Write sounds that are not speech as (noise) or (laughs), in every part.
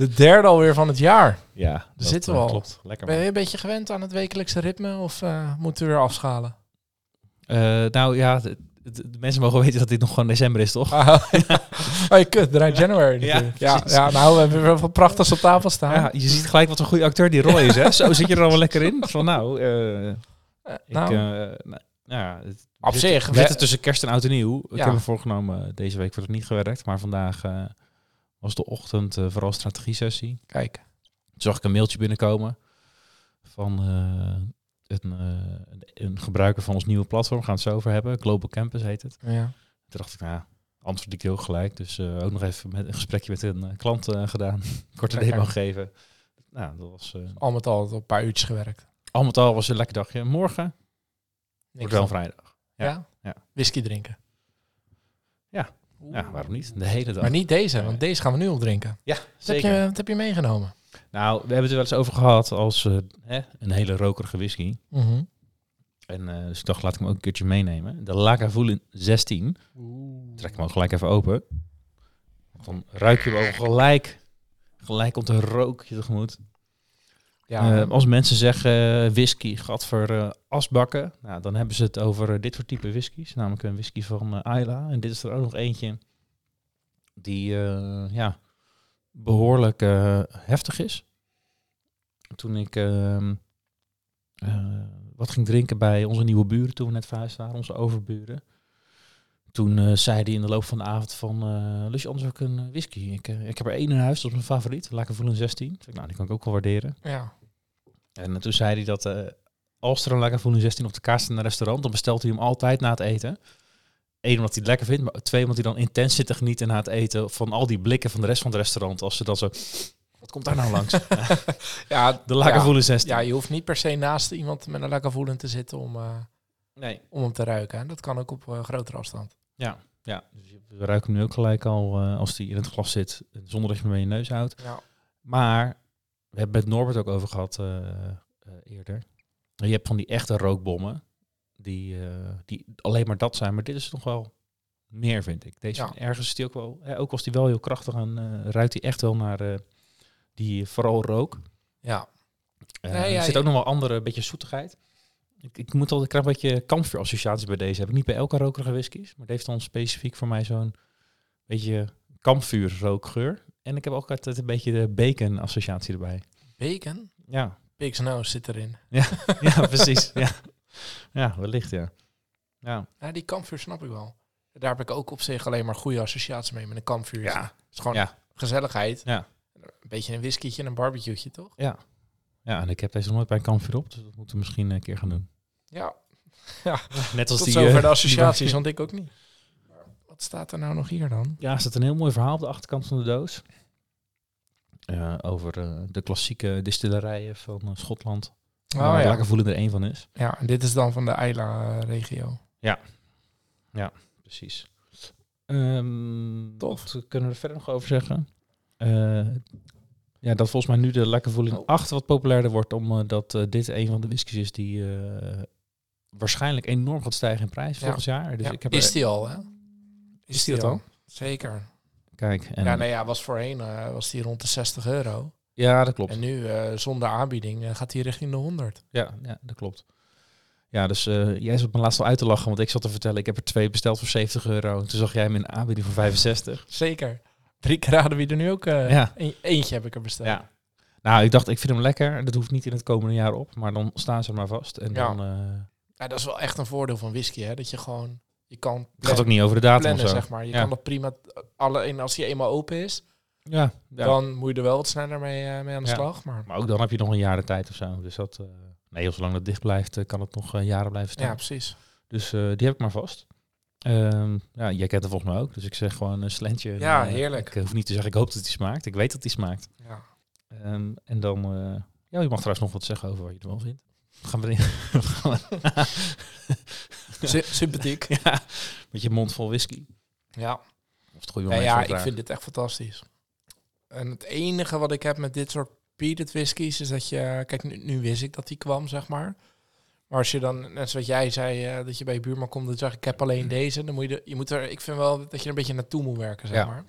De derde alweer van het jaar. Ja, dat zitten eh, we al. Klopt, lekker Ben je een beetje gewend aan het wekelijkse ritme of eh, moeten we weer afschalen? Eh, nou ja, de, de- de mensen mogen weten dat dit nog gewoon december is, toch? Ah, (laughs) oh, je kut, draai January Ja. Ja, ja, nou, we hebben wel wat prachtigs op tafel staan. Ja, je ziet gelijk wat een goede acteur die Roy is, hè? Zo zit je er al wel lekker in. Van nou, eh, Eh, ik, nou, nou ja, het, op zich. we zitten tussen kerst en oud en nieuw. Ik heb me voorgenomen, deze week wordt het niet gewerkt, maar vandaag was de ochtend eh, vooral strategie sessie. Kijk, Toen zag ik een mailtje binnenkomen van eh, een, eh, een, een gebruiker van ons nieuwe platform. We gaan het zo over hebben. Global Campus heet het. ja. Toen dacht ik, nou, antwoord ik ook gelijk. Dus ook nog even met een gesprekje met een klant gedaan. (laughs) Korte demo geven. Nou, dat was... al met al een paar uurtjes gewerkt. al met al was het een lekker dagje. Morgen Niks wordt wel vrijdag. Ja? Ja, ja. Whisky drinken. Ja. Oeh. Ja, waarom niet? De hele dag. Maar niet deze, want deze gaan we nu opdrinken. Ja, Wat heb, zeker. je, wat heb je meegenomen? Nou, we hebben het er wel eens over gehad als eh, hè, een hele rokerige whisky. Mhm. En eh, dus ik dacht, laat ik hem ook een keertje meenemen. De Lagavulin 16. Trek hem ook gelijk even open. Dan ruik je hem ook gelijk. Gelijk komt een rookje tegemoet. Ja, Eh, als mensen zeggen eh, whisky, gadver eh asbakken. Nou, dan hebben ze het over dit soort type whiskies. Namelijk een whisky van eh Ayla. En dit is er ook nog eentje die eh, ja, behoorlijk eh, heftig is. Toen ik ehm, eh, wat ging drinken bij onze nieuwe buren toen we net verhuisd waren, onze overburen. Toen eh, zei hij in de loop van de avond van, eh lust je anders ook een whisky? Ik, ik heb er één in huis, dat is mijn favoriet. Laat ik voelen 16. Toen zei ik, nou, die kan ik ook wel waarderen. ja. En toen zei hij dat eh, als er een Lagavulin 16 op de kaart staat in een restaurant, dan bestelt hij hem altijd na het eten. Eén, omdat hij het lekker vindt, maar twee, omdat hij dan intens zit te genieten na het eten van al die blikken van de rest van het restaurant. Als ze dan zo, wat komt daar nou langs? (laughs) ja, de Lagavulin 16. Ja, je hoeft niet per se naast iemand met een lekker voelen te zitten om, eh, Nee. om hem te ruiken. hè. Dat kan ook op eh, grotere afstand. Ja, ja. Dus je- we ruiken hem nu ook gelijk al als die in het glas zit, zonder dat je hem bij je neus houdt. Ja. Maar we hebben het met Norbert ook over gehad eh, eh, eerder. Je hebt van die echte rookbommen, die, eh, die alleen maar dat zijn. Maar dit is nog wel meer, vind ik. Deze Ja. ergens is die ook wel, hè, ook als die wel heel krachtig aan, ruikt die echt wel naar die vooral rook. Ja. Er zit ook nog wel andere, beetje zoetigheid. Ik, ik moet al, ik krijg een beetje kampvuur-associaties bij deze. Heb ik niet bij elke rokerige whiskies, maar het heeft dan specifiek voor mij zo'n beetje kampvuurrookgeur. En ik heb ook altijd een beetje de bacon-associatie erbij. Bacon? Ja, Big's nose zit erin. (laughs) ja precies. ja. ja, wellicht, ja. Ja, Ja, die kampvuur snap ik wel. Daar heb ik ook op zich alleen maar goede associaties mee met een kampvuur. Ja. Het is gewoon Ja. gezelligheid. Ja. Een beetje een whiskietje en een barbecue'tje, toch? ja. Ja, en ik heb deze nog nooit bij een kampvuur op, dus dat moeten we misschien een keer gaan doen. Ja. Net als Tot die... zover eh, de associaties, die- want ik ook niet. Wat staat er nou nog hier dan? Ja, er staat een heel mooi verhaal op de achterkant van de doos. Eh, over eh, de klassieke distillerijen van eh, Schotland. Oh waar ja. Lagavulin er één van is. Ja, en dit is dan van de Eila-regio. Precies. Ehm Tof. Wat kunnen we er verder nog over zeggen? Ja, dat volgens mij nu de Lagavulin Oh. 8 wat populairder wordt, omdat dit een van de whiskies is die waarschijnlijk enorm gaat stijgen in prijs Ja. volgend jaar. Dus Ja, ik heb is die al, hè? Is die dat al? Zeker. Kijk, en, ja, ja, nee, ja, was voorheen eh, was die rond de 60 euro. dat klopt. En nu, eh, zonder aanbieding, eh, gaat die richting de 100. Ja, ja, dat klopt. Ja, dus jij zat me laatst al uit te lachen, want ik zat te vertellen, ik heb er twee besteld voor 70 euro. Toen zag jij een aanbieding voor 65. Zeker. Drie keer raden wie er nu ook... Ja. een- eentje heb ik er besteld. Ja. Nou, ik dacht, ik vind hem lekker. Dat hoeft niet in het komende jaar op, maar dan staan ze er maar vast. En Ja. dan Ja, dat is wel echt een voordeel van whisky, hè? Dat je gewoon... Je kan het gaat ook niet over de datum plannen, zeg maar. Je Ja. kan dat prima... Alleen als die eenmaal open is, Ja, ja. dan moet je er wel wat sneller mee, eh, mee aan de Ja. slag. Maar maar ook dan heb je nog een jaar de tijd of zo. Dus dat, eh, nee, heel zolang dat dicht blijft, eh, kan het nog jaren blijven staan. ja, precies. Dus die heb ik maar vast. Ehm, ja, jij kent het volgens mij ook. Dus ik zeg gewoon een slentje. Ja, heerlijk. Ik hoef niet te zeggen, ik hoop dat die smaakt. Ik weet dat die smaakt. Ja. Ehm, en dan, ja, je mag trouwens nog wat zeggen over wat je ervan vindt. Gaan we erin? (laughs) Sy- sympathiek. (laughs) ja, met je mond vol whisky. Ja. Of het goede Ja, ja ik vind dit echt fantastisch. En het enige wat ik heb met dit soort peated whiskies is dat je... Kijk, nu, nu wist ik dat die kwam, zeg maar. Maar als je dan, net zoals jij zei, eh, dat je bij je buurman komt en zegt ik heb alleen deze, dan moet je, er- je moet er, ik vind wel dat je er een beetje naartoe moet werken, zeg Ja. maar.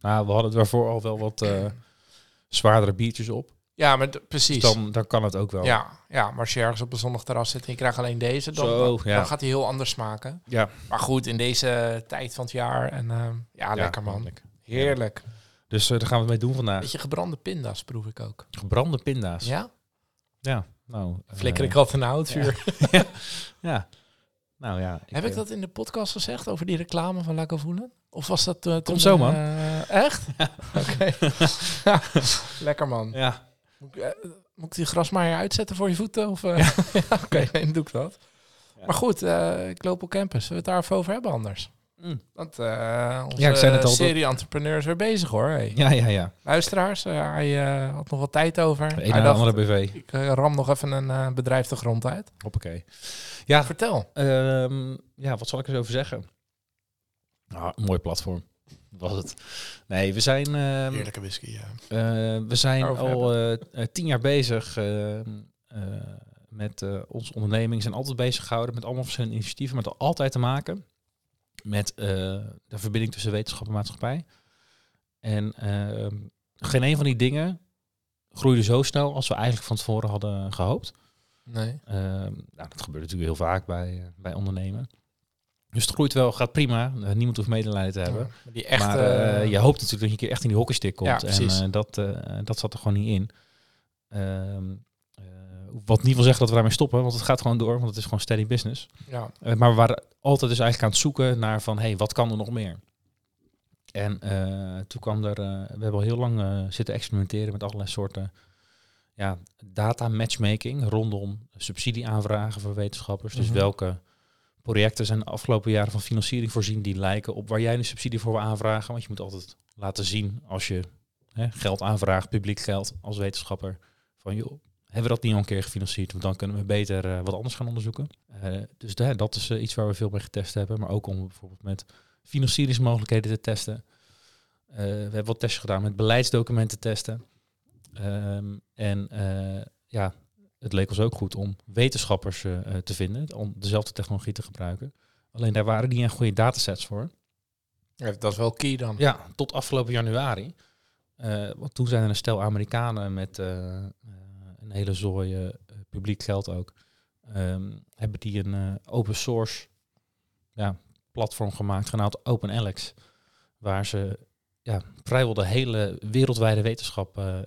Nou, we hadden daarvoor al wel wat eh, (clears throat) zwaardere biertjes op. Ja, maar precies. Dus dan, dan kan het ook wel. ja, ja, maar als je ergens op een zonnig terras zit en je krijgt alleen deze, dan, Zo, dan, ja. dan gaat hij heel anders smaken. ja. Maar goed, in deze tijd van het jaar en eh, ja, lekker man. lekker. Heerlijk. Dus eh, daar gaan we het mee doen vandaag. Beetje gebrande pinda's proef ik ook. Gebrande pinda's. Ja? Ja. Nou, Flikker eh, ik altijd een houtvuur. (laughs) Ja. Nou ja. Heb ik dat in de podcast gezegd over die reclame van Laco Voelen? Of was dat eh, toen... zo, man. echt? (laughs) Oké. (laughs) Lekker man. Ja. Moet ik, moet ik die grasmaaier uitzetten voor je voeten? Of, eh? ja, (laughs) Oké, dan (laughs) doe ik dat. Ja. Maar goed, eh Global Campus. Zullen we het daar even over hebben anders? Mm. Want eh onze Ja, ik zei net al dat- serie entrepreneurs weer bezig hoor. Hey. Ja, ja, ja. Luisteraars, eh, hij had nog wat tijd over. De hij een dacht, andere BV. ik ram nog even een eh, bedrijf de grond uit. Hoppakee. Ja, Vertel. Ehm, ja, wat zal ik er eens over zeggen? Nou, een mooi platform. Was het. Nee, we zijn, Heerlijke whisky, ja. eh, we zijn Daarover al eh, eh, tien jaar bezig ehm, eh, met eh, onze onderneming. We zijn altijd bezig gehouden met allemaal verschillende initiatieven. Maar had altijd te maken met eh, de verbinding tussen wetenschap en maatschappij. En ehm, geen een van die dingen groeide zo snel als we eigenlijk van tevoren hadden gehoopt. Nee. Ehm, nou, dat gebeurt natuurlijk heel vaak bij, bij ondernemen. Dus het groeit wel, gaat prima. Eh, niemand hoeft medelijden te hebben. Ja, die echte... maar eh, je hoopt natuurlijk dat je een keer echt in die hockeystick komt. Ja, en eh, dat, dat zat er gewoon niet in. Ehm, eh, wat niet wil zeggen dat we daarmee stoppen, want het gaat gewoon door, want het is gewoon steady business. ja. Maar we waren altijd dus eigenlijk aan het zoeken naar van, hey, wat kan er nog meer? En toen kwam er, we hebben al heel lang zitten experimenteren met allerlei soorten ja, data matchmaking rondom subsidieaanvragen voor wetenschappers. Dus Mhm. welke projecten zijn de afgelopen jaren van financiering voorzien die lijken op waar jij een subsidie voor wil aanvragen. Want je moet altijd laten zien als je hè, geld aanvraagt, publiek geld als wetenschapper, van joh, hebben we dat niet al een keer gefinancierd? Want dan kunnen we beter eh, wat anders gaan onderzoeken. Eh, dus da- dat is eh, iets waar we veel mee getest hebben. Maar ook om bijvoorbeeld met financieringsmogelijkheden te testen. We hebben wat testjes gedaan met beleidsdocumenten testen. Ehm, en ja, het leek ons ook goed om wetenschappers eh, eh, te vinden, om dezelfde technologie te gebruiken. Alleen daar waren niet echt goede datasets voor. Ja, dat is wel key dan. Ja, tot afgelopen januari. Eh, want toen zijn er een stel Amerikanen met een hele zooi publiek geld ook. ehm, hebben die een open source ja, platform gemaakt, genaamd OpenAlex. Waar ze ja, vrijwel de hele wereldwijde wetenschap eh,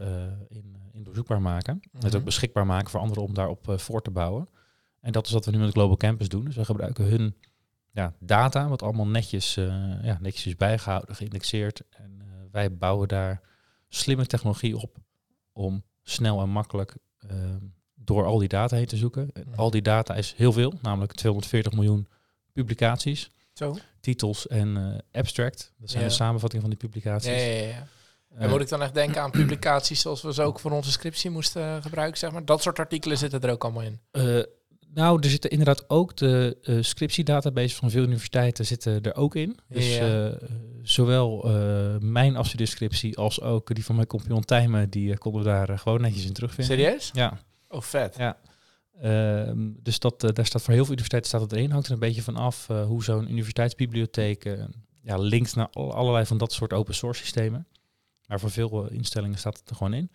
in, in doorzoekbaar maken. Het Mhm. ook beschikbaar maken voor anderen om daarop eh, voor te bouwen. En dat is wat we nu met Global Campus doen. Dus we gebruiken hun ja, data, wat allemaal netjes, eh, ja, netjes is bijgehouden, geïndexeerd. En eh, wij bouwen daar slimme technologie op om snel en makkelijk eh, door al die data heen te zoeken. En Mhm. Al die data is heel veel, namelijk 240 miljoen publicaties, Zo? titels en eh, abstract. Dat zijn Ja. de samenvattingen van die publicaties. Ja, ja, ja. En moet ik dan echt denken aan publicaties zoals we ze ook voor onze scriptie moesten eh, gebruiken, zeg maar? Dat soort artikelen zitten er ook allemaal in. Eh, nou, er zitten inderdaad ook de eh scriptiedatabases van veel universiteiten zitten er ook in. Dus Ja. zowel mijn afstudeerscriptie als ook die van mijn compagnon Tijmen, die konden we daar gewoon netjes in terugvinden. Serieus? Ja. Oh, vet. Ja. Ehm, dus dat, daar staat voor heel veel universiteiten staat het erin. Hangt er een beetje van af hoe zo'n universiteitsbibliotheek ja, linkt naar al- allerlei van dat soort open source systemen. Maar voor veel eh, instellingen staat het er gewoon in.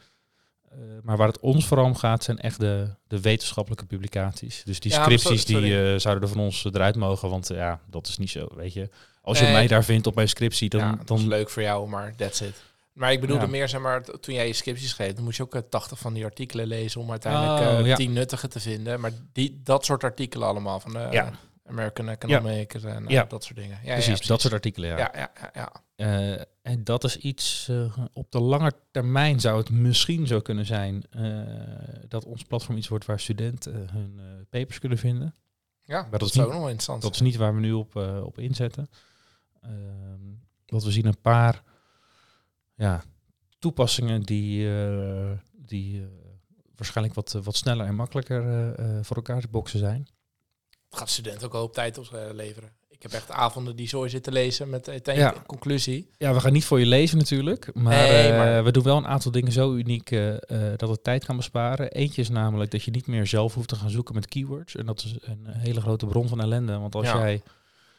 Eh, maar waar het ons vooral om gaat, zijn echt de, de wetenschappelijke publicaties. Dus die Ja, scripties sorry, die eh, zouden er van ons eruit mogen. Want ja, dat is niet zo, weet je. Als je mij daar vindt op mijn scriptie, dan... ja, dat dan is leuk voor jou, maar that's it. Maar ik bedoelde Ja. meer, zeg maar, toen jij je scripties schreef, dan moest je ook eh, 80 van die artikelen lezen om uiteindelijk Oh, eh ja. 10 nuttige te vinden. Maar die, dat soort artikelen allemaal van de. American Economic en Ja. dat soort dingen. Ja, precies, ja, dat soort artikelen, ja. Ja, ja, Eh, en dat is iets, eh, op de lange termijn zou het misschien zo kunnen zijn eh, dat ons platform iets wordt waar studenten hun papers kunnen vinden. Ja, dat dat, is ook nog wel interessant. Dat is niet waar we nu op, op inzetten. Ehm, want we zien een paar ja, toepassingen die, die waarschijnlijk wat, wat sneller en makkelijker voor elkaar te boksen zijn. Het gaat studenten ook een hoop tijd opleveren. Ik heb echt avonden die zo zitten lezen met meteen Ja. conclusie. Ja, we gaan niet voor je lezen natuurlijk, maar, Nee, eh, maar- we doen wel een aantal dingen zo uniek eh, eh, dat het tijd kan besparen. Eentje is namelijk dat je niet meer zelf hoeft te gaan zoeken met keywords. En dat is een hele grote bron van ellende, want als Ja. jij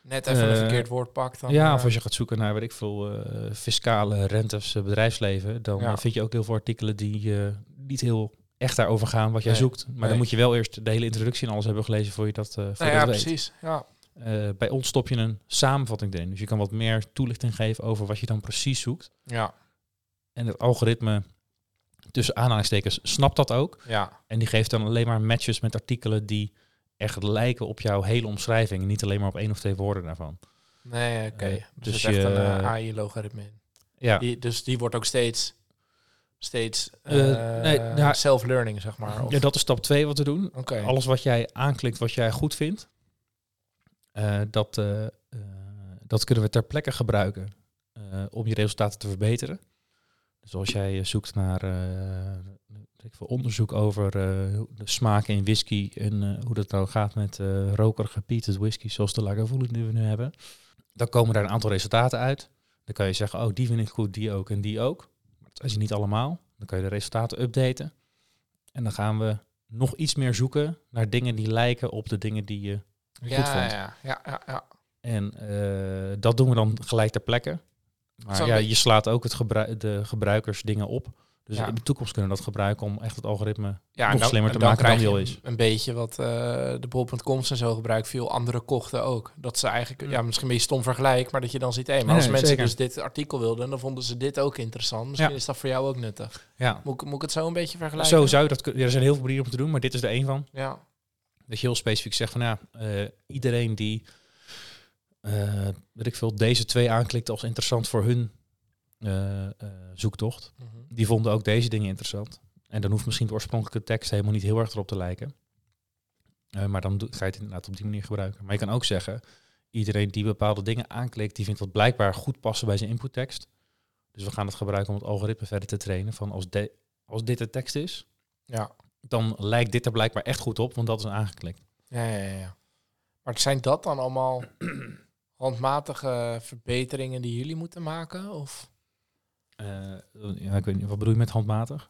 Net even een Eh, verkeerd woord pakt. Dan, ja, eh, of als je gaat zoeken naar, weet ik veel, eh, fiscale rentes, eh, bedrijfsleven, dan Ja. eh, vind je ook heel veel artikelen die eh, niet heel echt daarover gaan wat jij Nee, zoekt. Maar nee. dan moet je wel eerst de hele introductie en alles hebben gelezen voor je dat, eh voor nou ja, weet. precies. Ja. Eh, bij ons stop je een samenvatting erin. Dus je kan wat meer toelichting geven over wat je dan precies zoekt. Ja. En het algoritme, tussen aanhalingstekens, snapt dat ook. Ja. En die geeft dan alleen maar matches met artikelen die echt lijken op jouw hele omschrijving. En niet alleen maar op één of twee woorden daarvan. Nee, oké. Eh, dus dus echt je- een eh, AI-logaritme in. Ja, Die, dus die wordt ook steeds, steeds nee, self-learning, zeg maar. Of- ja dat is stap twee wat we doen. Oké. Alles wat jij aanklikt, wat jij goed vindt, dat, eh, eh, dat kunnen we ter plekke gebruiken eh, om je resultaten te verbeteren. Dus als jij eh, zoekt naar eh, onderzoek over eh, de smaken in whisky en eh, hoe dat nou gaat met eh rokerige peated whisky, zoals de Lagavulin die we nu hebben, dan komen daar een aantal resultaten uit. Dan kan je zeggen, oh, die vind ik goed, die ook en die ook. Maar dat is niet allemaal. Dan kan je de resultaten updaten. En dan gaan we nog iets meer zoeken naar dingen die lijken op de dingen die je. Ja, vond. ja, ja, ja, ja. En eh, dat doen we dan gelijk ter plekke. Maar ja, je slaat ook het gebru de gebruikers dingen op. Dus Ja. in de toekomst kunnen we dat gebruiken om echt het algoritme Ja, nog dan- slimmer te dan maken dan is. Een beetje wat eh, de bol.coms en zo gebruiken veel andere kochten ook. Dat ze eigenlijk, Mm. ja, misschien een beetje stom vergelijk, maar dat je dan ziet, hé, maar Nee, als nee, mensen zeker. dus dit artikel wilden, dan vonden ze dit ook interessant. Misschien Ja. is dat voor jou ook nuttig. Ja, Moet, ik- moet ik het zo een beetje vergelijken? zo zou je dat kunnen. Ja, er zijn heel veel manieren om te doen, maar dit is er één van. Ja, Dat je heel specifiek zegt van ja, eh, iedereen die eh weet ik veel, deze twee aanklikt als interessant voor hun eh, zoektocht, Mhm. die vonden ook deze dingen interessant. En dan hoeft misschien de oorspronkelijke tekst helemaal niet heel erg erop te lijken. Maar dan ga je het inderdaad op die manier gebruiken. Maar je kan ook zeggen, iedereen die bepaalde dingen aanklikt, die vindt dat blijkbaar goed passen bij zijn inputtekst. Dus we gaan het gebruiken om het algoritme verder te trainen van als, de, als dit de tekst is, ja. Dan lijkt dit er blijkbaar echt goed op, want dat is aangeklikt. Ja, ja, ja. Maar zijn dat dan allemaal (clears throat) handmatige verbeteringen die jullie moeten maken? Of? Eh, ja, ik weet niet, wat bedoel je met handmatig?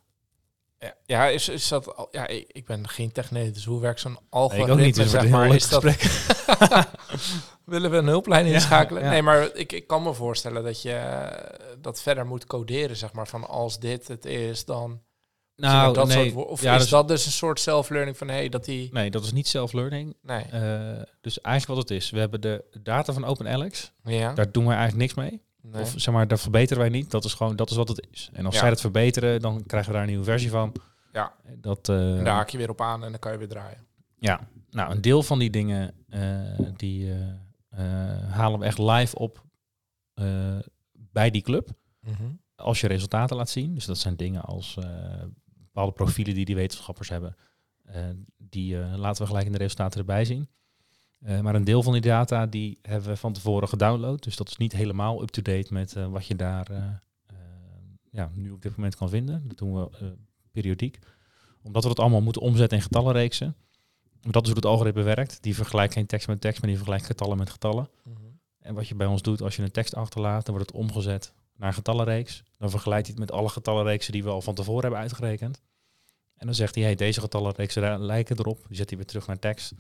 Ja, ja, is, is dat... al- Ja, ik, ik ben geen techneut, dus hoe werkt zo'n algoritme, ik ook niet, dus zeg maar? Is dat... (laughs) Willen we een hulplijn inschakelen? ja. Nee, maar ik, ik kan me voorstellen dat je eh, dat verder moet coderen, zeg maar. Van als dit het is, dan... maar, dat soort of ja, is dus- dat dus een soort self-learning van... hey, dat die... nee, dat is niet self-learning. Nee. Eh, dus eigenlijk wat het is, we hebben de data van OpenAlex, Ja? daar doen we eigenlijk niks mee. Nee. Of zeg maar, daar verbeteren wij niet. Dat is gewoon, dat is wat het is. En als Ja. zij het verbeteren, dan krijgen we daar een nieuwe versie van. Ja. Dat, eh, En daar haak je weer op aan en dan kan je weer draaien. ja, nou, een deel van die dingen, eh, die halen we echt live op bij die club. Als je resultaten laat zien. Dus dat zijn dingen als bepaalde profielen die die wetenschappers hebben. eh, die eh, laten we gelijk in de resultaten erbij zien. Eh, maar een deel van die data die hebben we van tevoren gedownload. Dus dat is niet helemaal up-to-date met wat je daar ja, nu op dit moment kan vinden. Dat doen we periodiek. Omdat we dat allemaal moeten omzetten in getallenreeksen. Dat is hoe het algoritme werkt. Die vergelijkt geen tekst met tekst, maar die vergelijkt getallen met getallen. En wat je bij ons doet, als je een tekst achterlaat, dan wordt het omgezet naar een getallenreeks. Dan vergelijkt hij het met alle getallenreeksen die we al van tevoren hebben uitgerekend. En dan zegt hij, hey, deze getallenreeksen lijken erop. Die zet hij weer terug naar tekst.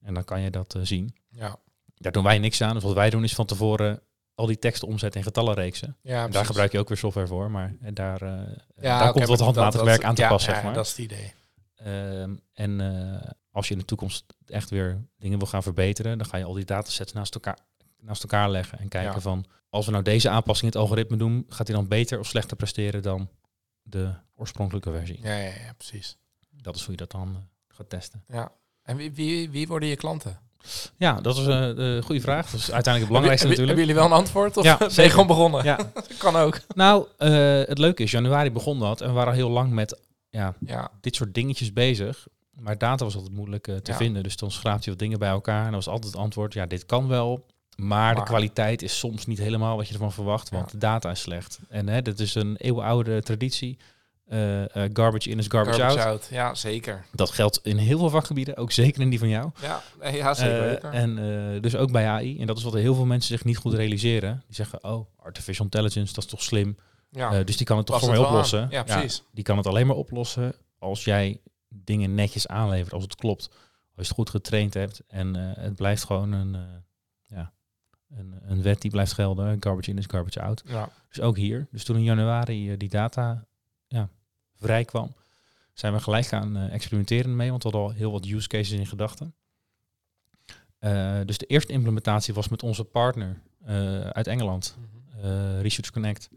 En dan kan je dat eh, zien. Ja, Daar doen wij niks aan. Dus wat wij doen is van tevoren al die teksten omzetten in getallenreeksen. ja daar gebruik je ook weer software voor. Maar en daar, eh, Ja, daar komt wat handmatig werk aan te ja, pas, ja, zeg maar. dat is het idee. Ehm, en eh, als je in de toekomst echt weer dingen wil gaan verbeteren, dan ga je al die datasets naast elkaar, naast elkaar leggen en kijken Ja. van als we nou deze aanpassing in het algoritme doen, gaat hij dan beter of slechter presteren dan de oorspronkelijke versie. Ja, ja, ja, precies. Dat is hoe je dat dan eh, gaat testen. Ja. En wie, wie, wie worden je klanten? Ja, dat is eh, een goede vraag. Dat is uiteindelijk het belangrijkste Hebben- natuurlijk. Hebben jullie wel een antwoord? Of Ja, ben je gewoon begonnen? Ja, (laughs) kan ook. nou, eh, het leuke is, januari begon dat en we waren heel lang met ja, Ja, dit soort dingetjes bezig. Maar data was altijd moeilijk eh, te vinden. Dus dan schraapt je wat dingen bij elkaar. En dan was altijd het antwoord, ja, dit kan wel. Maar, de kwaliteit is soms niet helemaal wat je ervan verwacht, want Ja. de data is slecht. En hè, dat is een eeuwenoude traditie. Eh, eh, garbage in is garbage, Garbage out. out. Ja, zeker. Dat geldt in heel veel vakgebieden, ook zeker in die van jou. Ja, eh, ja zeker. En dus ook bij AI. En dat is wat heel veel mensen zich niet goed realiseren. Die zeggen, oh, artificial intelligence, dat is toch slim. ja, dus die kan het toch voor mij oplossen. aan. Ja, precies. die kan het alleen maar oplossen als jij dingen netjes aanlevert, als het klopt. Als je het goed getraind hebt. En het blijft gewoon een, een, een wet die blijft gelden. Garbage in is garbage out. Ja. Dus ook hier. Dus toen in januari eh, die data ja, vrij kwam, zijn we gelijk gaan eh, experimenteren mee. Want we hadden al heel wat use cases in gedachten. Eh, dus de eerste implementatie was met onze partner uit Engeland, Mhm. Research Connect.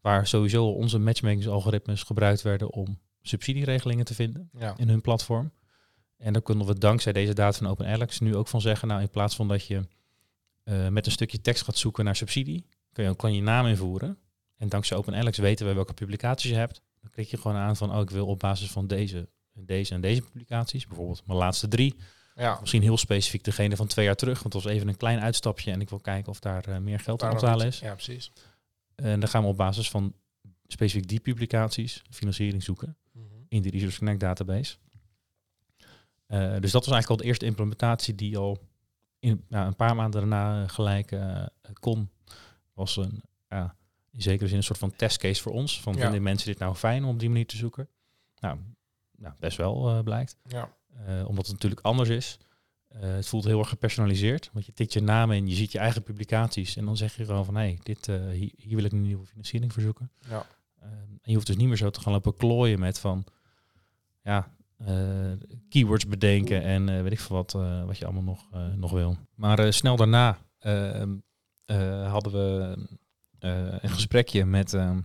Waar sowieso onze matchmakingsalgoritmes gebruikt werden om subsidieregelingen te vinden Ja. in hun platform. En daar konden we dankzij deze data van OpenAlex nu ook van zeggen, nou in plaats van dat je eh, met een stukje tekst gaat zoeken naar subsidie, kun je gewoon je naam invoeren. En dankzij OpenAlex weten we welke publicaties je hebt. Dan klik je gewoon aan van, oh ik wil op basis van deze, deze en deze publicaties, bijvoorbeeld mijn laatste drie, Ja. misschien heel specifiek degene van twee jaar terug, want dat was even een klein uitstapje en ik wil kijken of daar eh, meer geld aan te is. Ja, precies. En dan gaan we op basis van specifiek die publicaties financiering zoeken Mhm. in die Research Connect database. Eh, dus dat was eigenlijk al de eerste implementatie die al in, ja, een paar maanden daarna eh, gelijk eh, kon. Was een, ja, in zekere zin een soort van testcase voor ons. Van Ja. vinden mensen dit nou fijn om op die manier te zoeken? Nou, nou best wel eh, blijkt. Ja. Omdat het natuurlijk anders is. Het voelt heel erg gepersonaliseerd. Want je tikt je naam in, je ziet je eigen publicaties. En dan zeg je gewoon van, hé, dit, eh, hier, hier wil ik een nieuwe financiering voor zoeken. Ja. Ehm, en je hoeft dus niet meer zo te gaan lopen klooien met van, ja, keywords bedenken en eh, weet ik veel wat, eh, wat je allemaal nog, eh, nog wil. Maar eh, snel daarna ehm, eh, hadden we eh, een gesprekje met ehm,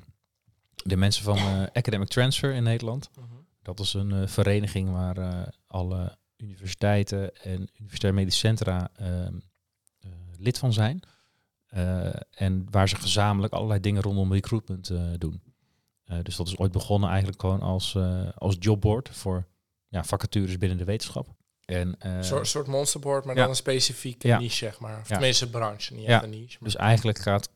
de mensen van eh, Academic Transfer in Nederland. Mhm. Dat is een eh, vereniging waar eh, alle universiteiten en universitaire medische centra ehm, eh, lid van zijn. Eh, en waar ze gezamenlijk allerlei dingen rondom recruitment eh, doen. Eh, dus dat is ooit begonnen eigenlijk gewoon als, eh, als jobboard voor ja, vacatures binnen de wetenschap. En, eh, soort, soort monsterboard, maar ja. dan een specifieke Ja. niche, zeg maar. Of Ja. tenminste branche, niet Ja. echt een niche. Maar dus eigenlijk gaat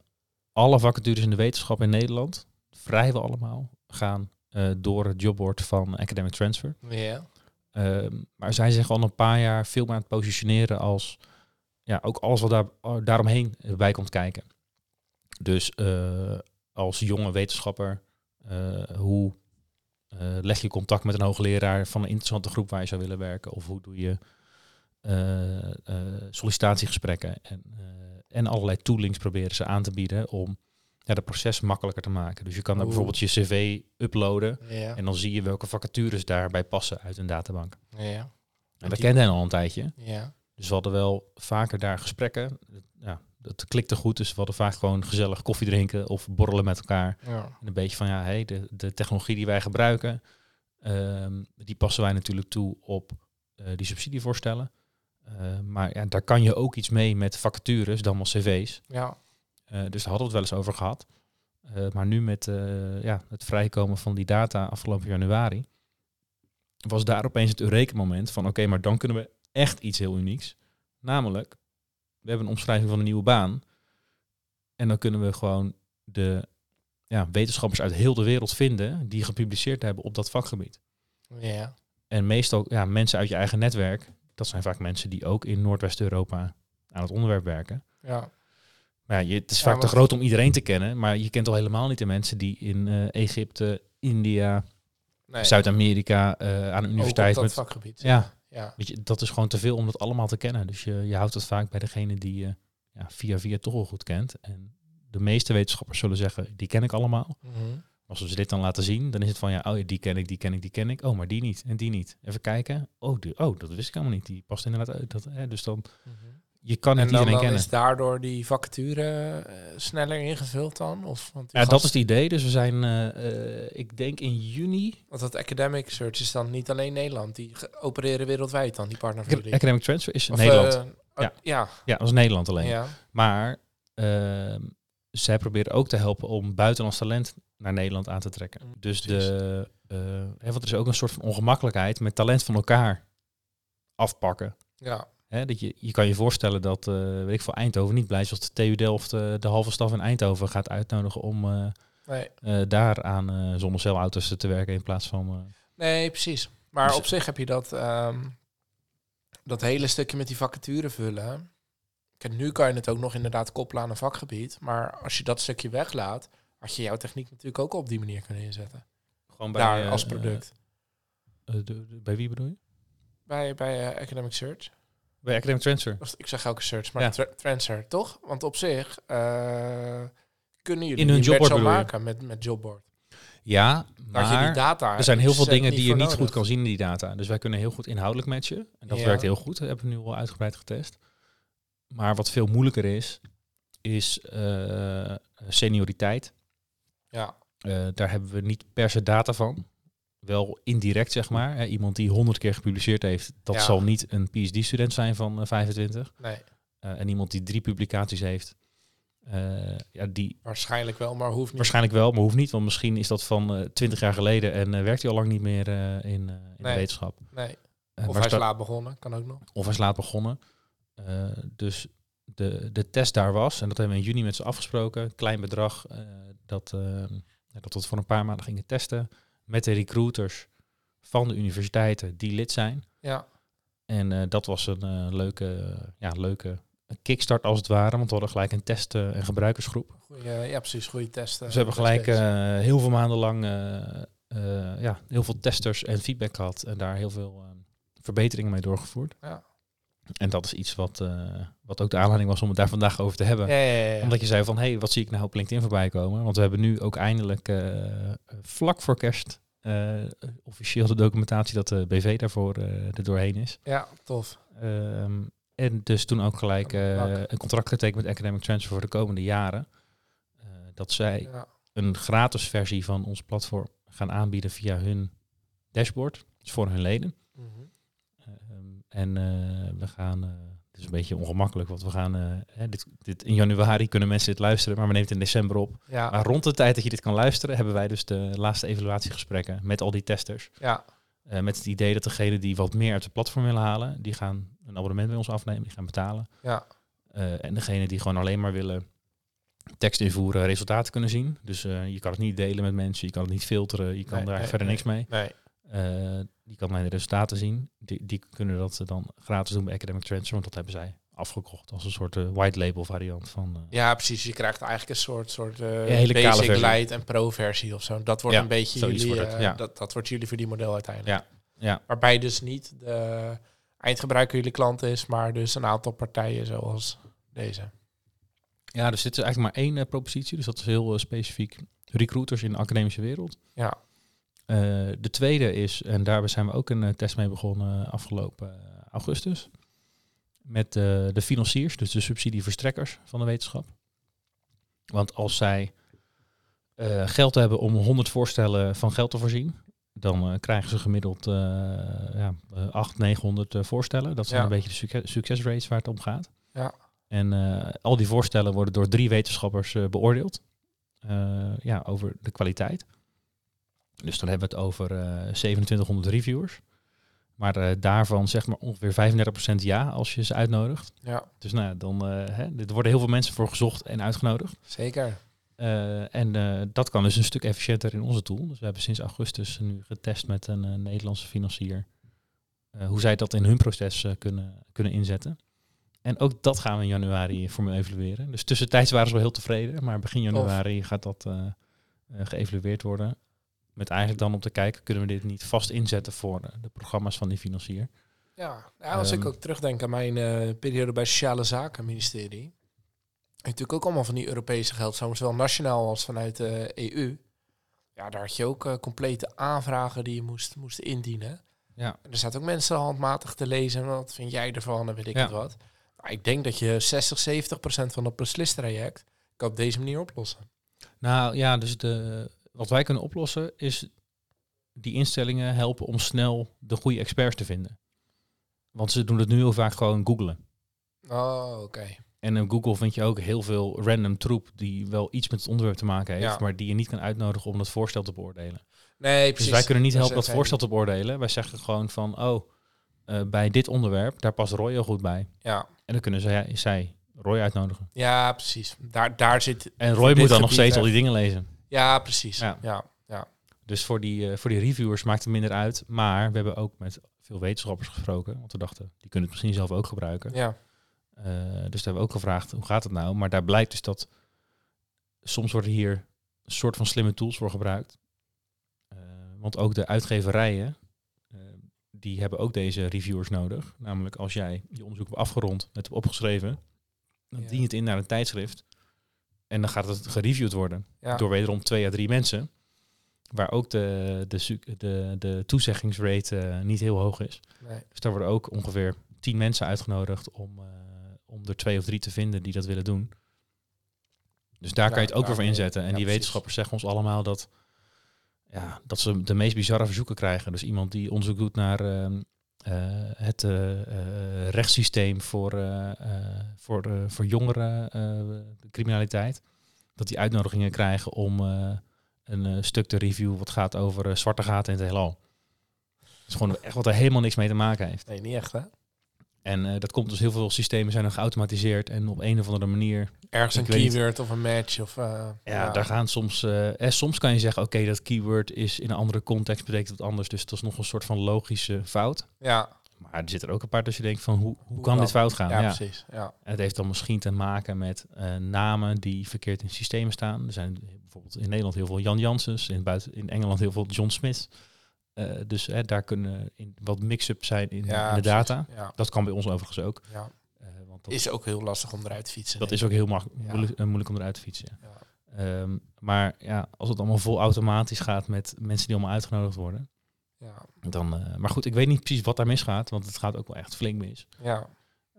alle vacatures in de wetenschap in Nederland, vrijwel allemaal, gaan eh, door het jobboard van Academic Transfer. ja. Ehm, maar zij zich al een paar jaar veel meer aan het positioneren als ja, ook alles wat daar, oh, daaromheen bij komt kijken. Dus eh, als jonge wetenschapper, hoe leg je contact met een hoogleraar van een interessante groep waar je zou willen werken? Of hoe doe je eh, eh, sollicitatiegesprekken? En, eh, en allerlei toolings proberen ze aan te bieden om ja, het proces makkelijker te maken. Dus je kan daar Oeh. bijvoorbeeld je cv uploaden Ja. en dan zie je welke vacatures daarbij passen uit een databank. ja. En dat die- kende hen al een tijdje. Ja. Dus we hadden wel vaker daar gesprekken. Ja, dat klikte goed. Dus we hadden vaak gewoon gezellig koffie drinken of borrelen met elkaar. Ja. En een beetje van ja, hey, de, de technologie die wij gebruiken, ehm, die passen wij natuurlijk toe op eh, die subsidievoorstellen. Eh, maar ja, daar kan je ook iets mee met vacatures, dan wel cv's. Ja. Eh, dus daar hadden we het wel eens over gehad. Eh, maar nu met ja, het vrijkomen van die data afgelopen januari, was daar opeens het Eureka-moment van oké, maar dan kunnen we echt iets heel unieks. Namelijk, we hebben een omschrijving van een nieuwe baan. En dan kunnen we gewoon de ja, wetenschappers uit heel de wereld vinden die gepubliceerd hebben op dat vakgebied. Ja. En meestal ja, mensen uit je eigen netwerk, dat zijn vaak mensen die ook in Noordwest-Europa aan het onderwerp werken. Ja. Maar ja, je, het is Ja, vaak te groot om iedereen te kennen, maar je kent al helemaal niet de mensen die in eh, Egypte, India, Nee. Zuid-Amerika eh, aan een Ook universiteit op dat met. vakgebied. Ja, Ja. weet je, dat is gewoon te veel om dat allemaal te kennen. Dus je, je houdt het vaak bij degene die je ja, via via toch wel goed kent. En de meeste wetenschappers zullen zeggen, die ken ik allemaal. Mhm. Als we ze dit dan laten zien, dan is het van ja, oh ja, die ken ik, die ken ik, die ken ik. Oh, maar die niet en die niet. Even kijken. Oh, die, oh dat wist ik helemaal niet. Die past inderdaad uit. Dat, hè, dus dan, Mhm. Je kan niet En dan, iedereen dan kennen. is daardoor die vacature eh, sneller ingevuld dan? Of, want, Ja, dat is het idee. Dus we zijn, eh, eh, ik denk in juni, want dat academic search is dan niet alleen Nederland. Die opereren wereldwijd dan, die partner van. Academic Transfer is Of, Nederland. oh, Ja. ja. ja, dat is Nederland alleen. Ja. Maar ehm, zij proberen ook te helpen om buitenlands talent naar Nederland aan te trekken. Mm, Dus precies. de, hè, want er is ook een soort van ongemakkelijkheid met talent van elkaar afpakken. Ja. Hè, dat je, je kan je voorstellen dat, eh weet ik voor Eindhoven niet blij is als de TU Delft eh, de halve staf in Eindhoven gaat uitnodigen om eh, Nee, daar aan zonnecelauto's te werken in plaats van... nee precies. Maar Dus- op zich heb je dat, ehm, dat hele stukje met die vacature vullen. Kijk, nu kan je het ook nog inderdaad koppelen aan een vakgebied. Maar als je dat stukje weglaat, had je jouw techniek natuurlijk ook op die manier kunnen inzetten. gewoon Daar eh, als product. bij wie bedoel je? bij bij Academic Search. Bij Academic Transfer. Ik zeg elke search, maar Ja. tra- transfer, toch? Want op zich eh, kunnen jullie In hun je? maken met, met Jobboard. Ja, je die maar data er zijn heel veel dingen die je niet nodig. goed kan zien in die data. Dus wij kunnen heel goed inhoudelijk matchen. En dat Ja. werkt heel goed. Dat hebben we nu al uitgebreid getest. Maar wat veel moeilijker is, is eh, senioriteit. Ja, Eh, daar hebben we niet per se data van. Wel indirect, zeg maar. Iemand die honderd keer gepubliceerd heeft, dat Ja. zal niet een PhD-student zijn van eh, 25. nee, Eh, en iemand die drie publicaties heeft, eh, ja, die waarschijnlijk wel, maar hoeft niet. waarschijnlijk wel, maar hoeft niet. Want misschien is dat van eh, 20 jaar geleden en eh, werkt hij al lang niet meer eh, in, eh, in de wetenschap. Nee. Eh, Of hij is laat begonnen, kan ook nog. of hij is laat begonnen. Eh, dus de, de test daar was, en dat hebben we in juni met ze afgesproken, klein bedrag, eh, dat, eh, dat we het voor een paar maanden gingen testen met de recruiters van de universiteiten die lid zijn. Ja, En eh, dat was een eh, leuke, ja, leuke kickstart als het ware, want we hadden gelijk een test- eh, en gebruikersgroep. goeie, ja precies, goede testen. Dus we hebben gelijk heel veel maanden lang ja, heel veel testers en feedback gehad en daar heel veel verbeteringen mee doorgevoerd. Ja. En dat is iets wat, eh, wat ook de aanleiding was om het daar vandaag over te hebben. ja, ja, ja, ja. Omdat je zei van, hé, hey, wat zie ik nou op LinkedIn voorbij komen? Want we hebben nu ook eindelijk eh, vlak voor kerst eh, officieel de documentatie dat de BV daarvoor er doorheen is. ja, tof. Ehm, en dus toen ook gelijk een contract getekend met Academic Transfer voor de komende jaren. Dat zij een gratis versie van ons platform gaan aanbieden via hun dashboard. Dus voor hun leden. Ehm, en eh, we gaan, eh, het is een beetje ongemakkelijk, want we gaan, eh, dit, dit, in januari kunnen mensen dit luisteren, maar we nemen het in december op. ja, Maar rond de tijd dat je dit kan luisteren, hebben wij dus de laatste evaluatiegesprekken met al die testers. ja, met het idee dat degenen die wat meer uit het platform willen halen, die gaan een abonnement bij ons afnemen, die gaan betalen. ja, en degenen die gewoon alleen maar willen tekst invoeren, resultaten kunnen zien. Dus je kan het niet delen met mensen, je kan het niet filteren, je kan Nee, daar nee, verder nee. niks mee. Eh, die kan de resultaten zien. Die, die kunnen dat dan gratis doen bij Academic Transfer, want dat hebben zij afgekocht als een soort eh, white label variant van. eh, Ja, precies. Je krijgt eigenlijk een soort, soort hele basic, light en pro versie of zo. Dat wordt Ja, een beetje jullie, wordt het, ja. dat, dat wordt jullie verdienmodel uiteindelijk. ja. Waarbij dus niet de eindgebruiker jullie klant is, maar dus een aantal partijen zoals deze. ja, dus dit is eigenlijk maar één propositie, dus dat is heel specifiek recruiters in de academische wereld. Ja, Eh, de tweede is, en daar zijn we ook een eh, test mee begonnen afgelopen eh, augustus, met de financiers, dus de subsidieverstrekkers van de wetenschap. Want als zij geld hebben om 100 voorstellen van geld te voorzien, dan krijgen ze gemiddeld eh ja, eh, 800, 900 eh, voorstellen. Dat zijn Ja. een beetje de succes, succesrates waar het om gaat. Ja. En al die voorstellen worden door drie wetenschappers beoordeeld. Ja, over de kwaliteit. Dus dan hebben we het over eh 2700 reviewers. Maar eh, daarvan zeg maar ongeveer 35% ja als je ze uitnodigt. ja, Dus nou, ja, dan eh, hè, er worden heel veel mensen voor gezocht en uitgenodigd. zeker. Eh, en eh, dat kan dus een stuk efficiënter in onze tool. Dus we hebben sinds augustus nu getest met een eh, Nederlandse financier. eh, hoe zij dat in hun proces eh, kunnen, kunnen inzetten. En ook dat gaan we in januari formeel evalueren. Dus tussentijds waren ze wel heel tevreden. Maar begin januari gaat dat eh, eh, geëvalueerd worden. Met eigenlijk dan om te kijken, kunnen we dit niet vast inzetten voor eh, de programma's van die financier. Ja, nou, als ik Ehm. ook terugdenk aan mijn eh, periode bij Sociale Zaken ministerie. Natuurlijk ook allemaal van die Europese geldstromen, zowel nationaal als vanuit de EU. Ja, daar had je ook eh, complete aanvragen die je moest, moest indienen. Ja. En er zaten ook mensen handmatig te lezen. en Wat vind jij ervan? En weet ik Ja. het wat. Nou, ik denk dat je 60, 70 procent van dat beslistraject kan op deze manier oplossen. Nou ja, dus de, wat wij kunnen oplossen is die instellingen helpen om snel de goede experts te vinden. Want ze doen het nu heel vaak gewoon googlen. Oh, oké. En in Google vind je ook heel veel random troep die wel iets met het onderwerp te maken heeft, Ja. maar die je niet kan uitnodigen om dat voorstel te beoordelen. Nee, precies. Dus wij kunnen niet helpen dat voorstel te beoordelen. Wij zeggen gewoon van, oh, eh, bij dit onderwerp, daar past Roy heel goed bij. Ja, En dan kunnen zij, zij Roy uitnodigen. ja precies. Daar, daar zit... En Roy moet dan nog steeds al die dingen lezen. Ja, precies. Ja. Ja. Ja. Dus voor die, eh, voor die reviewers maakt het minder uit. Maar we hebben ook met veel wetenschappers gesproken. Want we dachten, die kunnen het misschien zelf ook gebruiken. Ja. Eh, dus daar hebben we ook gevraagd, hoe gaat het nou? Maar daar blijkt dus dat soms worden hier een soort van slimme tools voor gebruikt. Eh, want ook de uitgeverijen, die hebben ook deze reviewers nodig. Namelijk als jij je onderzoek hebt afgerond, het hebt opgeschreven, dan Ja. dien je het in naar een tijdschrift. En dan gaat het gereviewd worden Ja. door wederom twee à drie mensen. Waar ook de, de, de, de toezeggingsrate eh, niet heel hoog is. Nee. Dus daar worden ook ongeveer tien mensen uitgenodigd om, eh, om er twee of drie te vinden die dat willen doen. Dus daar kan je het ook weer voor inzetten. En ja, die precies. wetenschappers zeggen ons allemaal dat, ja, dat ze de meest bizarre verzoeken krijgen. Dus iemand die onderzoek doet naar ehm, eh, het eh, eh, rechtssysteem voor, eh, eh, voor, eh, voor jongeren eh, criminaliteit. Dat die uitnodigingen krijgen om eh, een eh, stuk te reviewen wat gaat over eh, zwarte gaten in het heelal. Dat is gewoon echt wat er helemaal niks mee te maken heeft. Nee, niet echt, hè? En eh, dat komt dus heel veel systemen zijn dan geautomatiseerd en op een of andere manier. Ergens een keyword of een match of... eh, Ja, daar gaan soms. eh, eh, soms kan je zeggen, oké, dat keyword is in een andere context betekent het anders, dus dat is nog een soort van logische fout. Ja, Maar er zit er ook een paar tussen je denkt van hoe, hoe, Hoe kan dan? dit fout gaan? ja, Ja, precies. Ja. En het heeft dan misschien te maken met namen die verkeerd in systemen staan. Er zijn bijvoorbeeld in Nederland heel veel Jan Janssens, in, buiten, in Engeland heel veel John Smith. Eh, dus eh, daar kunnen in, wat mix-up zijn in, Ja, in de data. Ja, Dat kan bij ons overigens ook. ja. eh, want dat, Is ook heel lastig om eruit te fietsen. dat is ook heel moeilijk, eh, moeilijk om eruit te fietsen. Ehm, maar ja, als het allemaal vol automatisch gaat met mensen die allemaal uitgenodigd worden. Ja. Dan, maar goed, ik weet niet precies wat daar misgaat, want het gaat ook wel echt flink mis. Ja.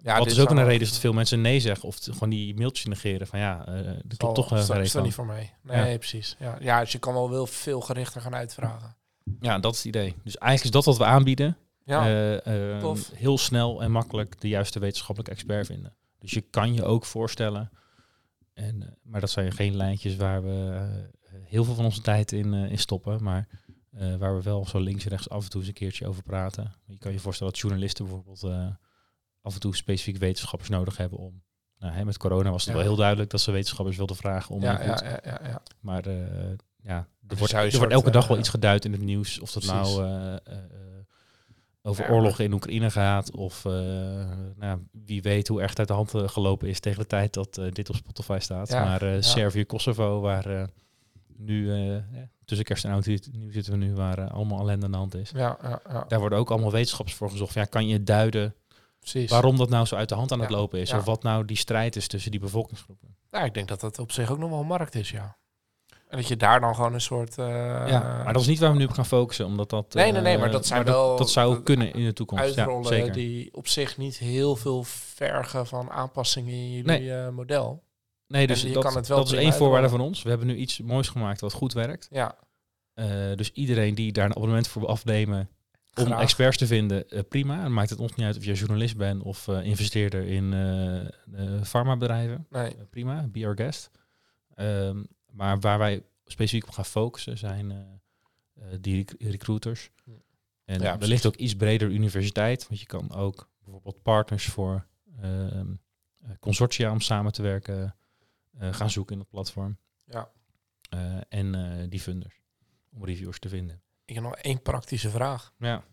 Ja, wat is ook een reden is dat veel mensen nee zeggen of gewoon die mailtjes negeren van ja, eh dat klopt toch uh, dat- is niet voor mij. Nee, precies. Ja. ja, dus je kan wel wel veel gerichter gaan uitvragen. Ja, dat is het idee. Dus eigenlijk is dat wat we aanbieden. Ja, Eh, eh, tof. heel snel en makkelijk de juiste wetenschappelijke expert vinden. Dus je kan je ook voorstellen, en, eh, maar dat zijn geen lijntjes waar we eh, heel veel van onze tijd in, in stoppen, maar waar we wel zo links en rechts af en toe eens een keertje over praten. Je kan je voorstellen dat journalisten bijvoorbeeld af en toe specifiek wetenschappers nodig hebben om. Nou, hè, met corona was het Ja. wel heel duidelijk dat ze wetenschappers wilden vragen om ja, ja, ja, ja, ja. Maar ja, er Dus wordt, er wordt soort, elke dag wel iets geduid in het nieuws. Of dat precies. nou eh, eh, over Ja, oorlog in Oekraïne gaat. Of eh, nou, wie weet hoe erg het uit de hand gelopen is tegen de tijd dat dit op Spotify staat. Ja, maar ja. Servië, Kosovo, waar nu ja, tussen kerst en oud nieuw zitten we nu, waar allemaal ellende aan de hand is. Ja, ja, ja, Daar worden ook allemaal wetenschappers voor gezocht. Ja, kan je duiden precies. waarom dat nou zo uit de hand aan het lopen is? Of wat nou die strijd is tussen die bevolkingsgroepen? Ja, ik denk dat dat op zich ook nog wel een markt is, ja. En dat je daar dan gewoon een soort... eh, ja, maar dat is niet waar we nu op gaan focussen, omdat dat... Nee, nee, nee, eh, maar dat zijn wel- Dat, zou kunnen in de toekomst, ja, uitrollen zeker. die op zich niet heel veel vergen van aanpassingen in jullie eh, model. Nee, dus je dat, kan het wel dat is één voorwaarde van ons. We hebben nu iets moois gemaakt wat goed werkt. Ja, dus iedereen die daar een abonnement voor wil afnemen om Graag. experts te vinden, prima. Dan maakt het ons niet uit of je journalist bent of eh, investeerder in farmabedrijven. nee. Prima, be our guest. Ehm, maar waar wij specifiek op gaan focussen zijn eh, eh, die rec- recruiters. En Ja, wellicht ook iets breder universiteit. Want je kan ook bijvoorbeeld partners voor ehm, eh, consortia om samen te werken eh, gaan zoeken in het platform. Ja. Eh, en eh, die funders om reviewers te vinden. Ik heb nog één praktische vraag. Ja.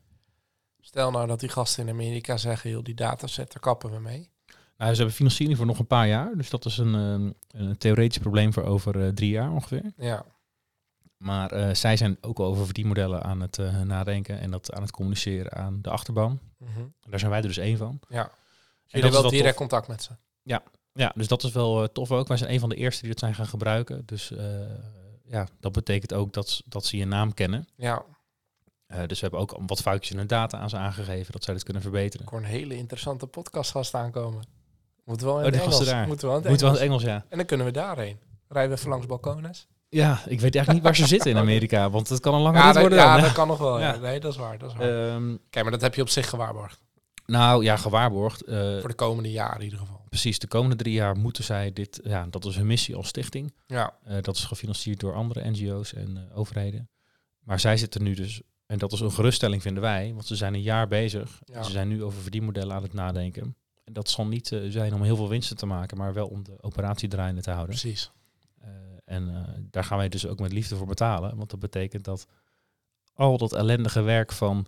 Stel nou dat die gasten in Amerika zeggen, joh, die dataset, daar kappen we mee. Nou, ze hebben financiering voor nog een paar jaar. Dus dat is een, ehm, een theoretisch probleem voor over eh, drie jaar ongeveer. Ja, Maar eh, zij zijn ook over verdienmodellen aan het eh, nadenken en dat aan het communiceren aan de achterban. Mhm. Daar zijn wij er dus één van. ja. dat Jullie wel direct tof. contact met ze. Ja, dus dat is wel tof ook. Wij zijn een van de eerste die het zijn gaan gebruiken. Dus ja, dat betekent ook dat, dat ze je naam kennen. Ja, dus we hebben ook wat foutjes in de data aan ze aangegeven, dat zij dit kunnen verbeteren. ik hoor een hele interessante podcastgast aankomen. Moeten we wel in Oh, het Engels. daar. Moeten we wel in het Engels. Engels, ja. En dan kunnen we daarheen. Rijden we even langs Balcones. Ja, ik weet eigenlijk niet waar ze zitten in (laughs) Amerika, want het kan een lange Ja, dat, worden. ja dat kan nog wel. Ja. Ja. Nee, dat is waar. Dat is waar. Ehm, Kijk, maar dat heb je op zich gewaarborgd. nou ja, gewaarborgd. eh, Voor de komende jaren in ieder geval. precies, de komende drie jaar moeten zij dit, ja, dat is hun missie als stichting. Ja, Eh, dat is gefinancierd door andere NGO's en eh, overheden. Maar zij zitten nu dus En dat is een geruststelling, vinden wij. Want ze zijn een jaar bezig. Ja. Ze zijn nu over verdienmodellen aan het nadenken. En dat zal niet eh, zijn om heel veel winsten te maken, maar wel om de operatie draaiende te houden. Precies. Eh, en eh, daar gaan wij dus ook met liefde voor betalen. Want dat betekent dat al dat ellendige werk van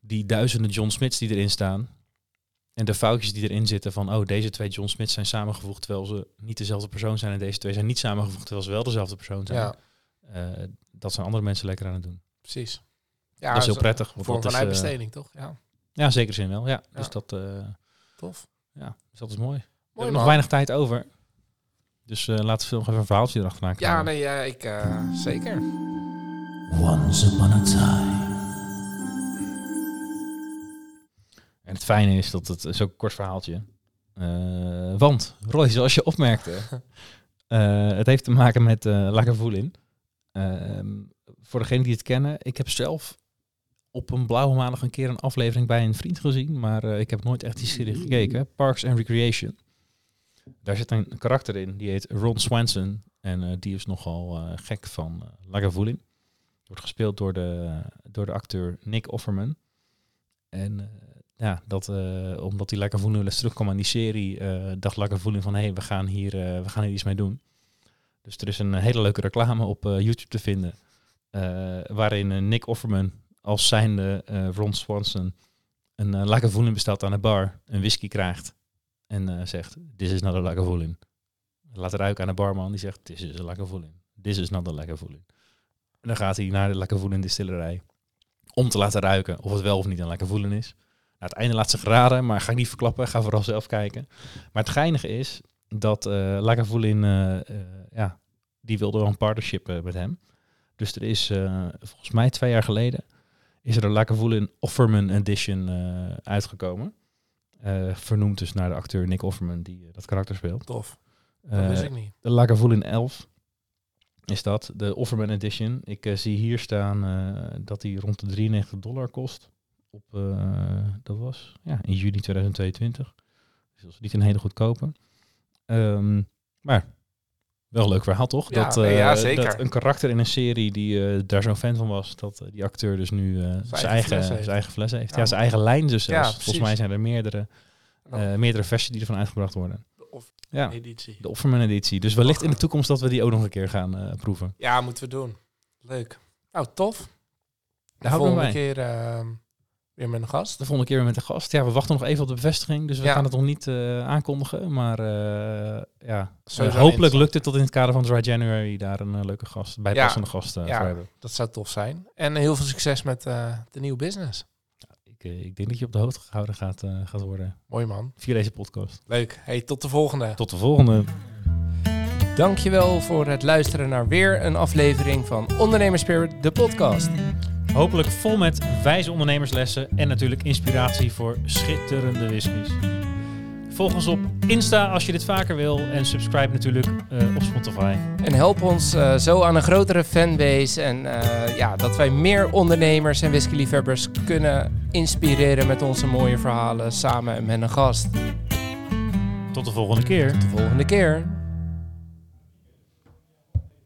die duizenden John Smiths die erin staan. En de foutjes die erin zitten van, oh, deze twee John Smiths zijn samengevoegd terwijl ze niet dezelfde persoon zijn. En deze twee zijn niet samengevoegd terwijl ze wel dezelfde persoon zijn. Ja, dat zijn andere mensen lekker aan het doen. precies. Ja, dat is heel een prettig. is, eh, uitbesteding, toch? Ja, ja, zeker zin wel. Ja, Ja. Dus, dat, tof. ja, dus dat is mooi. We Mooi hebben nog weinig tijd over. Dus eh, laten we nog even een verhaaltje erachteraan Ja, knallen. nee, ja, ik eh, zeker. Once upon a time. En het fijne is dat het is ook een kort verhaaltje. Eh, want, Roy, zoals je opmerkte, (laughs) eh, het heeft te maken met uh, Lagavulin. Ehm, voor degenen die het kennen, ik heb zelf op een blauwe maandag een keer een aflevering bij een vriend gezien, maar eh, ik heb nooit echt die serie gekeken. Parks and Recreation. Daar zit een karakter in, die heet Ron Swanson. En eh, die is nogal eh, gek van Lagavulin. Wordt gespeeld door de, door de acteur Nick Offerman. En ja, dat, omdat die Lagavulin wel eens terugkwam aan die serie, dacht Lagavulin van hé, hey, we, gaan hier, we gaan hier iets mee doen. Dus er is een hele leuke reclame op YouTube te vinden, waarin Nick Offerman als zijnde Ron Swanson een uh, Lagavulin bestelt aan een bar, een whisky krijgt en uh, zegt, this is not a Lagavulin. Laat ruiken aan de barman, die zegt, this is a Lagavulin. This is not a Lagavulin. En dan gaat hij naar de Lagavulin distillerij om te laten ruiken of het wel of niet een Lagavulin is. Nou, het einde laat zich raden, maar ga ik niet verklappen. Ga vooral zelf kijken. Maar het geinige is dat uh, uh, uh, ja, die wilde wel een partnership uh, met hem. Dus er is, uh, volgens mij twee jaar geleden, is er een Lagavulin Offerman Edition uh, uitgekomen. Uh, vernoemd dus naar de acteur Nick Offerman, die uh, dat karakter speelt. Tof. Dat wist ik niet. De Lagavulin 11 is dat, de Offerman Edition. Ik zie hier staan dat die rond de 93 dollar kost. Op, dat was ja, in juli 2022. Dus dat is niet een hele goedkope. Um, maar wel een leuk verhaal, toch? Ja, dat, ja, zeker. dat een karakter in een serie die daar zo'n fan van was, dat die acteur dus nu zijn, eigen, eigen zijn eigen fles heeft. Ja, ja zijn eigen lijn dus zelfs. Ja, Volgens mij zijn er meerdere, oh. meerdere versies die ervan uitgebracht worden. Of ja, editie. de Offerman editie. Dus wellicht in de toekomst dat we die ook nog een keer gaan proeven. Ja, moeten we doen. Leuk. Nou, tof. De volgende keer uh, weer met een gast. De volgende keer weer met een gast. Ja, we wachten nog even op de bevestiging, dus we Ja. gaan het nog niet uh, aankondigen. Maar uh, ja, Sowieso hopelijk lukt het tot in het kader van Dry January daar een leuke gast, bijpassende gast uh, Ja. voor hebben. Dat zou tof zijn. En heel veel succes met de nieuwe business. Ik, ik denk dat je op de hoogte gehouden gaat, gaat worden Mooi man. via deze podcast. Leuk. Hey, tot de volgende. Tot de volgende. Dankjewel voor het luisteren naar weer een aflevering van Ondernemerspirit, de podcast. Hopelijk vol met wijze ondernemerslessen en natuurlijk inspiratie voor schitterende whiskies. Volg ons op Insta als je dit vaker wil en subscribe natuurlijk uh, op Spotify. En help ons uh, zo aan een grotere fanbase en uh, ja, dat wij meer ondernemers en whiskyliefhebbers kunnen inspireren met onze mooie verhalen samen met een gast. Tot de volgende keer. Tot de volgende keer.